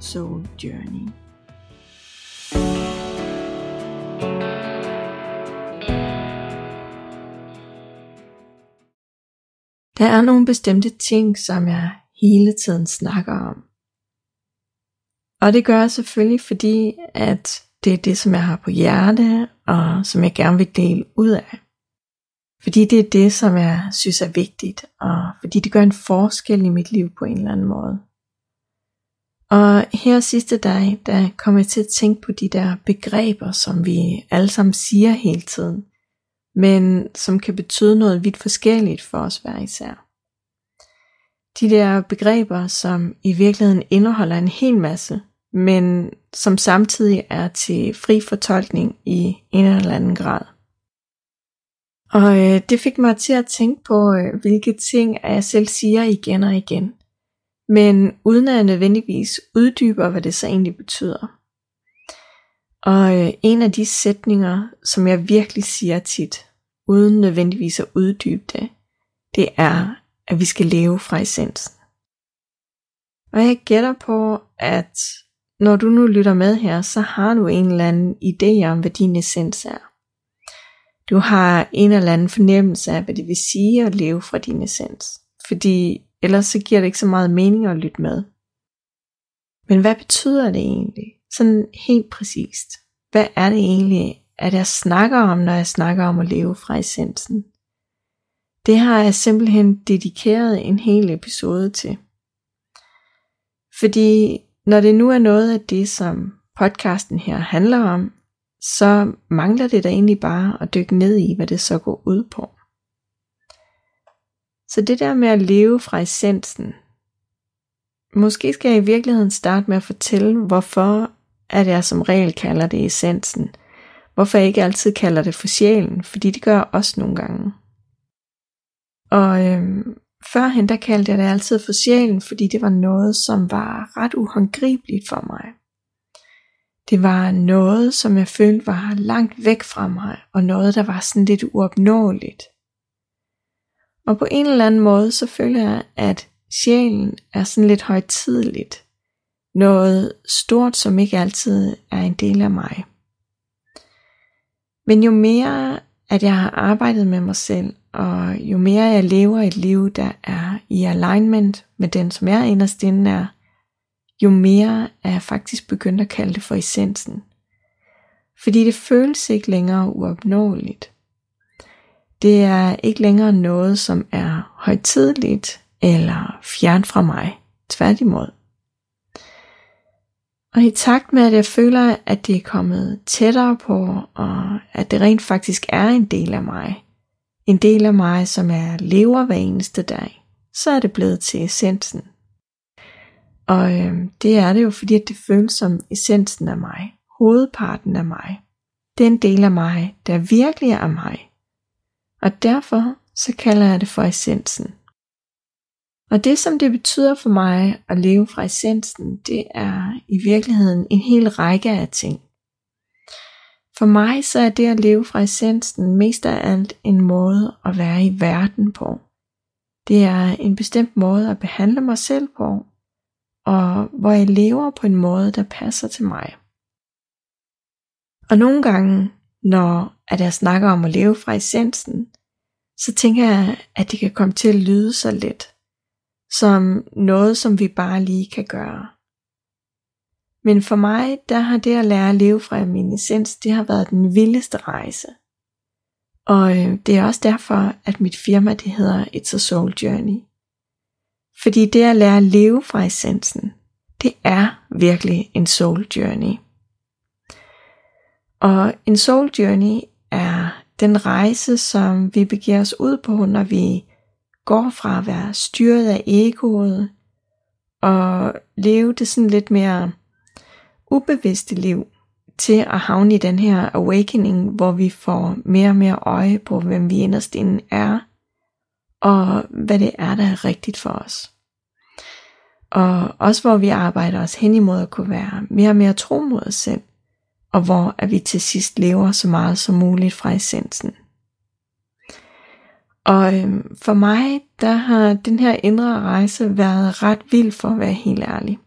Soul Journey. Der er nogle bestemte ting, som jeg hele tiden snakker om. Og det gør jeg selvfølgelig, fordi at det er det, som jeg har på hjerte, og som jeg gerne vil dele ud af. Fordi det er det, som jeg synes er vigtigt, og fordi det gør en forskel i mit liv på en eller anden måde. Og her sidste dag, der kom jeg til at tænke på de der begreber, som vi alle sammen siger hele tiden, men som kan betyde noget vidt forskelligt for os hver især. De der begreber, som i virkeligheden indeholder en hel masse, men som samtidig er til fri fortolkning i en eller anden grad. Og øh, det fik mig til at tænke på, øh, hvilke ting jeg selv siger igen og igen men uden at jeg nødvendigvis uddyber, hvad det så egentlig betyder. Og øh, en af de sætninger, som jeg virkelig siger tit, uden nødvendigvis at uddybe det, det er, at vi skal leve fra essensen. Og jeg gætter på, at når du nu lytter med her, så har du en eller anden idé om, hvad din essens er. Du har en eller anden fornemmelse af, hvad det vil sige at leve fra din essens. Fordi ellers så giver det ikke så meget mening at lytte med. Men hvad betyder det egentlig? Sådan helt præcist. Hvad er det egentlig, at jeg snakker om, når jeg snakker om at leve fra essensen? Det har jeg simpelthen dedikeret en hel episode til. Fordi når det nu er noget af det, som podcasten her handler om, så mangler det da egentlig bare at dykke ned i, hvad det så går ud på. Så det der med at leve fra essensen. Måske skal jeg i virkeligheden starte med at fortælle, hvorfor at jeg som regel kalder det essensen. Hvorfor jeg ikke altid kalder det for sjælen, fordi det gør jeg også nogle gange. Og øhm, førhen der kaldte jeg det altid for sjælen, fordi det var noget, som var ret uhåndgribeligt for mig. Det var noget, som jeg følte var langt væk fra mig, og noget, der var sådan lidt uopnåeligt. Og på en eller anden måde, så føler jeg, at sjælen er sådan lidt højtidligt. Noget stort, som ikke altid er en del af mig. Men jo mere, at jeg har arbejdet med mig selv, og jo mere jeg lever et liv, der er i alignment med den, som jeg inderst inde er, jo mere er jeg faktisk begyndt at kalde det for essensen. Fordi det føles ikke længere uopnåeligt. Det er ikke længere noget, som er højtidligt eller fjern fra mig. Tværtimod. Og i takt med, at jeg føler, at det er kommet tættere på, og at det rent faktisk er en del af mig, en del af mig, som jeg lever hver eneste dag, så er det blevet til essensen. Og øh, det er det jo, fordi at det føles som essensen af mig, hovedparten af mig. Den del af mig, der virkelig er mig. Og derfor så kalder jeg det for essensen. Og det som det betyder for mig at leve fra essensen, det er i virkeligheden en hel række af ting. For mig så er det at leve fra essensen mest af alt en måde at være i verden på. Det er en bestemt måde at behandle mig selv på, og hvor jeg lever på en måde, der passer til mig. Og nogle gange, når at jeg snakker om at leve fra essensen, så tænker jeg, at det kan komme til at lyde så let, som noget, som vi bare lige kan gøre. Men for mig, der har det at lære at leve fra min essens, det har været den vildeste rejse. Og øh, det er også derfor, at mit firma det hedder It's a Soul Journey. Fordi det at lære at leve fra essensen, det er virkelig en soul journey. Og en soul journey er den rejse, som vi begiver os ud på, når vi går fra at være styret af egoet og leve det sådan lidt mere ubevidste liv til at havne i den her awakening, hvor vi får mere og mere øje på, hvem vi inderst inde er, og hvad det er, der er rigtigt for os. Og også hvor vi arbejder os hen imod at kunne være mere og mere tro mod os selv, og hvor at vi til sidst lever så meget som muligt fra essensen. Og øhm, for mig, der har den her indre rejse været ret vild for at være helt ærlig.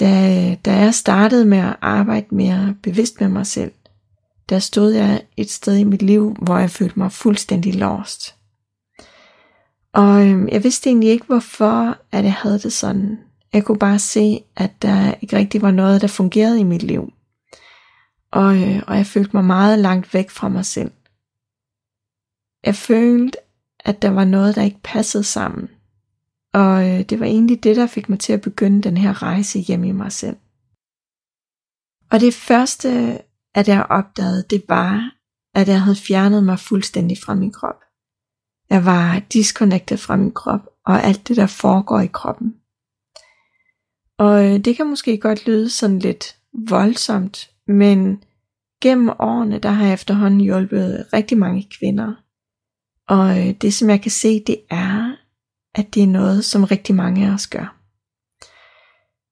Da, da jeg startede med at arbejde mere bevidst med mig selv, der stod jeg et sted i mit liv, hvor jeg følte mig fuldstændig lost. Og øhm, jeg vidste egentlig ikke, hvorfor at jeg havde det sådan. Jeg kunne bare se, at der ikke rigtig var noget, der fungerede i mit liv. Og, øh, og jeg følte mig meget langt væk fra mig selv. Jeg følte, at der var noget, der ikke passede sammen. Og øh, det var egentlig det, der fik mig til at begynde den her rejse hjem i mig selv. Og det første, at jeg opdagede, det var, at jeg havde fjernet mig fuldstændig fra min krop. Jeg var disconnected fra min krop og alt det, der foregår i kroppen. Og øh, det kan måske godt lyde sådan lidt voldsomt, men gennem årene, der har jeg efterhånden hjulpet rigtig mange kvinder. Og øh, det som jeg kan se, det er, at det er noget, som rigtig mange af os gør.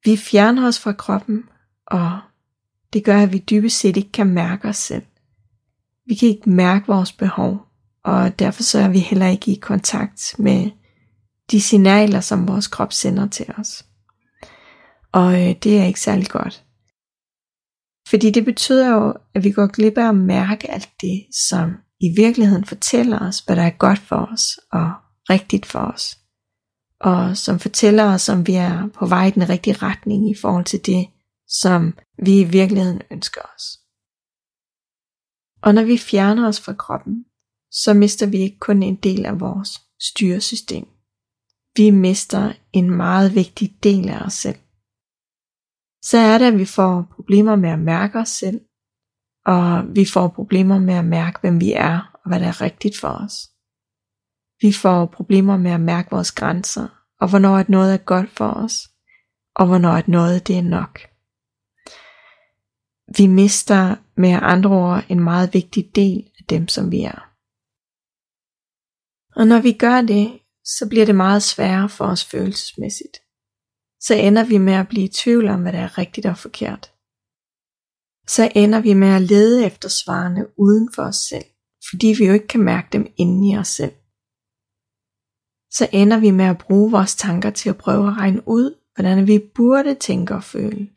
Vi fjerner os fra kroppen, og det gør, at vi dybest set ikke kan mærke os selv. Vi kan ikke mærke vores behov, og derfor så er vi heller ikke i kontakt med de signaler, som vores krop sender til os. Og øh, det er ikke særlig godt. Fordi det betyder jo, at vi går glip af at mærke alt det, som i virkeligheden fortæller os, hvad der er godt for os og rigtigt for os. Og som fortæller os, om vi er på vej i den rigtige retning i forhold til det, som vi i virkeligheden ønsker os. Og når vi fjerner os fra kroppen, så mister vi ikke kun en del af vores styresystem. Vi mister en meget vigtig del af os selv. Så er det, at vi får problemer med at mærke os selv, og vi får problemer med at mærke, hvem vi er, og hvad der er rigtigt for os. Vi får problemer med at mærke vores grænser, og hvornår at noget er godt for os, og hvornår at noget det er nok. Vi mister med andre ord en meget vigtig del af dem, som vi er. Og når vi gør det, så bliver det meget sværere for os følelsesmæssigt. Så ender vi med at blive i tvivl om, hvad der er rigtigt og forkert. Så ender vi med at lede efter svarene uden for os selv, fordi vi jo ikke kan mærke dem inde i os selv. Så ender vi med at bruge vores tanker til at prøve at regne ud, hvordan vi burde tænke og føle.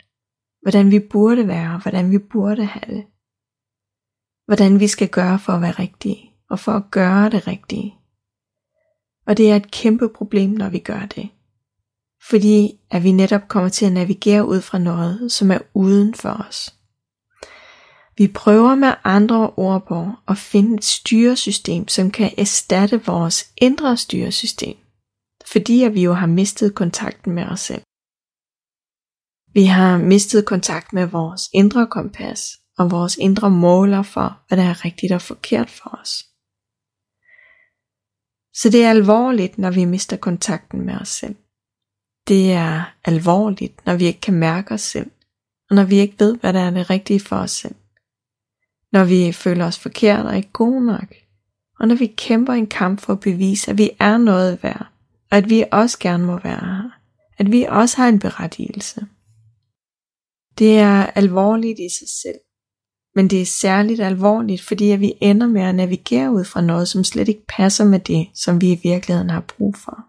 Hvordan vi burde være, hvordan vi burde have det. Hvordan vi skal gøre for at være rigtige, og for at gøre det rigtige. Og det er et kæmpe problem, når vi gør det. Fordi at vi netop kommer til at navigere ud fra noget, som er uden for os. Vi prøver med andre ord på at finde et styresystem, som kan erstatte vores indre styresystem. Fordi at vi jo har mistet kontakten med os selv. Vi har mistet kontakt med vores indre kompas og vores indre måler for, hvad der er rigtigt og forkert for os. Så det er alvorligt, når vi mister kontakten med os selv. Det er alvorligt, når vi ikke kan mærke os selv, og når vi ikke ved, hvad der er det rigtige for os selv. Når vi føler os forkert og ikke gode nok, og når vi kæmper en kamp for at bevise, at vi er noget værd, og at vi også gerne må være her, at vi også har en berettigelse. Det er alvorligt i sig selv, men det er særligt alvorligt, fordi at vi ender med at navigere ud fra noget, som slet ikke passer med det, som vi i virkeligheden har brug for.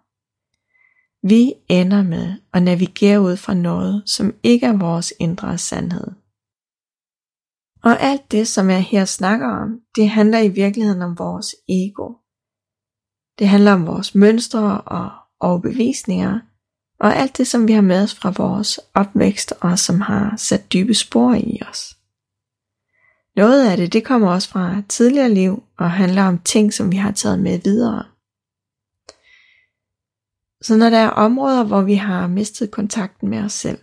Vi ender med at navigere ud fra noget, som ikke er vores indre sandhed. Og alt det, som jeg her snakker om, det handler i virkeligheden om vores ego. Det handler om vores mønstre og overbevisninger, og alt det, som vi har med os fra vores opvækst og som har sat dybe spor i os. Noget af det, det kommer også fra tidligere liv og handler om ting, som vi har taget med videre. Så når der er områder, hvor vi har mistet kontakten med os selv,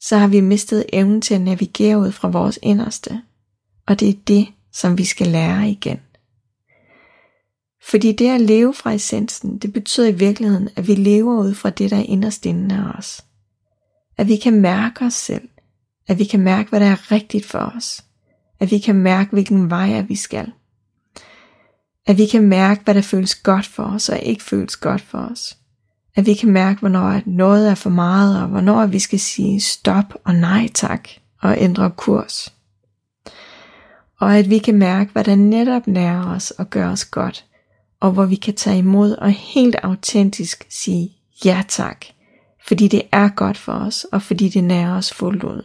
så har vi mistet evnen til at navigere ud fra vores inderste. Og det er det, som vi skal lære igen. Fordi det at leve fra essensen, det betyder i virkeligheden, at vi lever ud fra det, der er inderst inden af os. At vi kan mærke os selv, At vi kan mærke, hvad der er rigtigt for os. At vi kan mærke, hvilken vej er vi skal. At vi kan mærke, hvad der føles godt for os og ikke føles godt for os. At vi kan mærke, hvornår noget er for meget, og hvornår vi skal sige stop og nej tak og ændre kurs. Og at vi kan mærke, hvad der netop nærer os og gør os godt, og hvor vi kan tage imod og helt autentisk sige ja tak, fordi det er godt for os, og fordi det nærer os fuldt ud.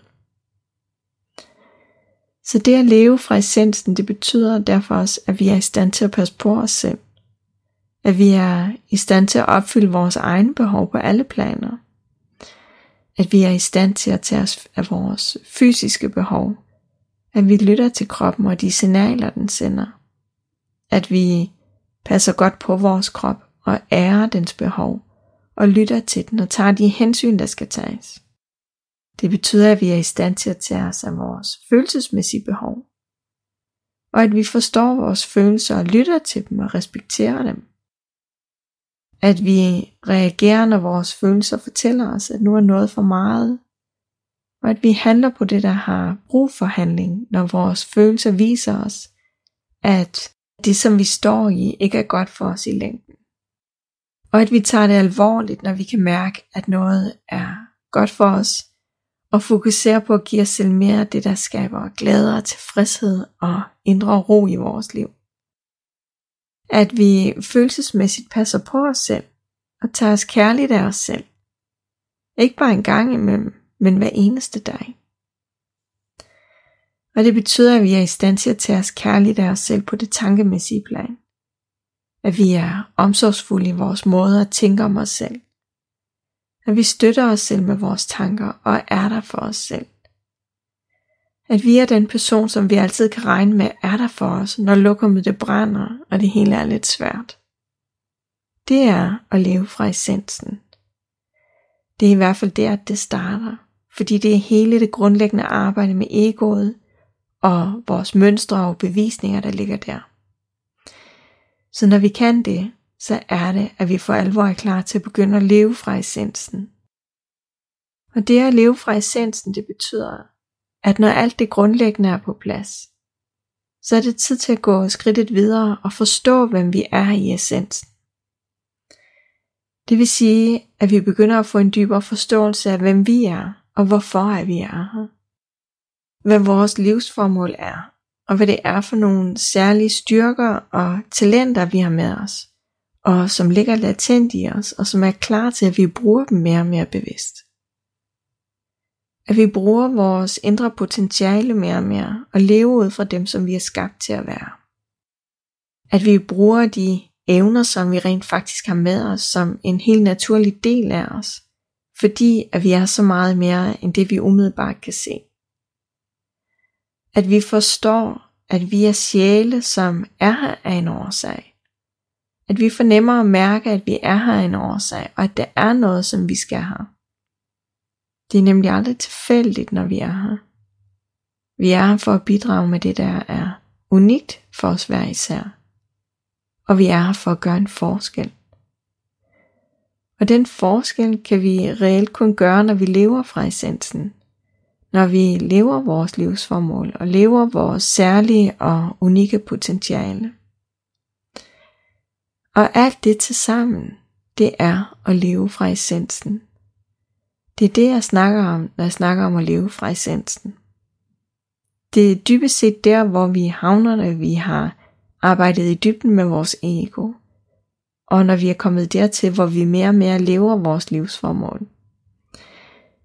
Så det at leve fra essensen, det betyder derfor også, at vi er i stand til at passe på os selv. At vi er i stand til at opfylde vores egne behov på alle planer. At vi er i stand til at tage os af vores fysiske behov. At vi lytter til kroppen og de signaler, den sender. At vi passer godt på vores krop og ærer dens behov og lytter til den og tager de hensyn, der skal tages. Det betyder, at vi er i stand til at tage os af vores følelsesmæssige behov, og at vi forstår vores følelser og lytter til dem og respekterer dem. At vi reagerer, når vores følelser fortæller os, at nu er noget for meget, og at vi handler på det, der har brug for handling, når vores følelser viser os, at det, som vi står i, ikke er godt for os i længden. Og at vi tager det alvorligt, når vi kan mærke, at noget er godt for os, og fokuserer på at give os selv mere af det, der skaber glæde og tilfredshed og indre ro i vores liv. At vi følelsesmæssigt passer på os selv og tager os kærligt af os selv. Ikke bare en gang imellem, men hver eneste dag. Og det betyder, at vi er i stand til at tage os kærligt af os selv på det tankemæssige plan. At vi er omsorgsfulde i vores måde at tænke om os selv at vi støtter os selv med vores tanker og er der for os selv. At vi er den person, som vi altid kan regne med, er der for os, når lokummet det brænder, og det hele er lidt svært. Det er at leve fra essensen. Det er i hvert fald der, at det starter, fordi det er hele det grundlæggende arbejde med egoet og vores mønstre og bevisninger, der ligger der. Så når vi kan det, så er det, at vi for alvor er klar til at begynde at leve fra essensen. Og det at leve fra essensen, det betyder, at når alt det grundlæggende er på plads, så er det tid til at gå skridtet videre og forstå, hvem vi er i essensen. Det vil sige, at vi begynder at få en dybere forståelse af, hvem vi er, og hvorfor er vi er her. Hvad vores livsformål er, og hvad det er for nogle særlige styrker og talenter, vi har med os og som ligger latent i os, og som er klar til, at vi bruger dem mere og mere bevidst. At vi bruger vores indre potentiale mere og mere, og lever ud fra dem, som vi er skabt til at være. At vi bruger de evner, som vi rent faktisk har med os, som en helt naturlig del af os, fordi at vi er så meget mere end det, vi umiddelbart kan se. At vi forstår, at vi er sjæle, som er her af en årsag, at vi fornemmer og mærker, at vi er her en årsag, og at det er noget, som vi skal have. Det er nemlig aldrig tilfældigt, når vi er her. Vi er her for at bidrage med det, der er unikt for os hver især. Og vi er her for at gøre en forskel. Og den forskel kan vi reelt kun gøre, når vi lever fra essensen. Når vi lever vores livsformål og lever vores særlige og unikke potentiale. Og alt det til sammen, det er at leve fra essensen. Det er det, jeg snakker om, når jeg snakker om at leve fra essensen. Det er dybest set der, hvor vi havner, når vi har arbejdet i dybden med vores ego. Og når vi er kommet dertil, hvor vi mere og mere lever vores livsformål.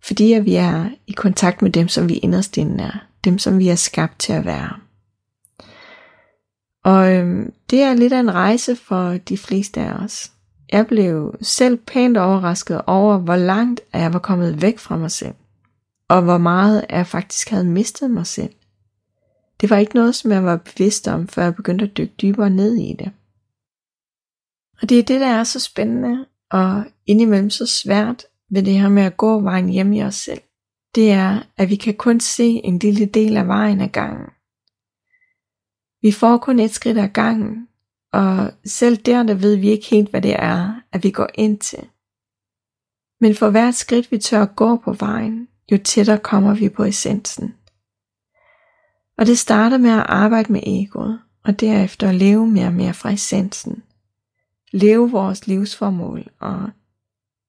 Fordi at vi er i kontakt med dem, som vi inderst inde er. Dem, som vi er skabt til at være. Og øhm, det er lidt af en rejse for de fleste af os. Jeg blev selv pænt overrasket over, hvor langt jeg var kommet væk fra mig selv. Og hvor meget jeg faktisk havde mistet mig selv. Det var ikke noget, som jeg var bevidst om, før jeg begyndte at dykke dybere ned i det. Og det er det, der er så spændende, og indimellem så svært ved det her med at gå vejen hjem i os selv. Det er, at vi kan kun se en lille del af vejen ad gangen. Vi får kun et skridt ad gangen, og selv der, der ved vi ikke helt, hvad det er, at vi går ind til. Men for hvert skridt, vi tør gå på vejen, jo tættere kommer vi på essensen. Og det starter med at arbejde med egoet, og derefter at leve mere og mere fra essensen. Leve vores livsformål, og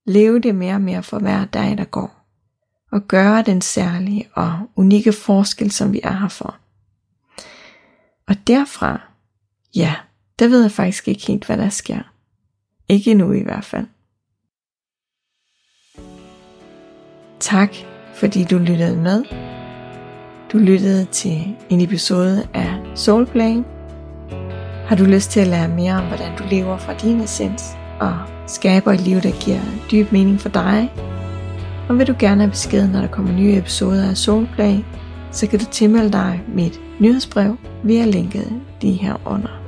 leve det mere og mere for hver dag, der går. Og gøre den særlige og unikke forskel, som vi er her for. Og derfra, ja, der ved jeg faktisk ikke helt, hvad der sker. Ikke endnu i hvert fald. Tak, fordi du lyttede med. Du lyttede til en episode af Soulplay. Har du lyst til at lære mere om, hvordan du lever fra din essens og skaber et liv, der giver dyb mening for dig? Og vil du gerne have besked, når der kommer nye episoder af Soulplay, så kan du tilmelde dig mit nyhedsbrev via linket lige her under.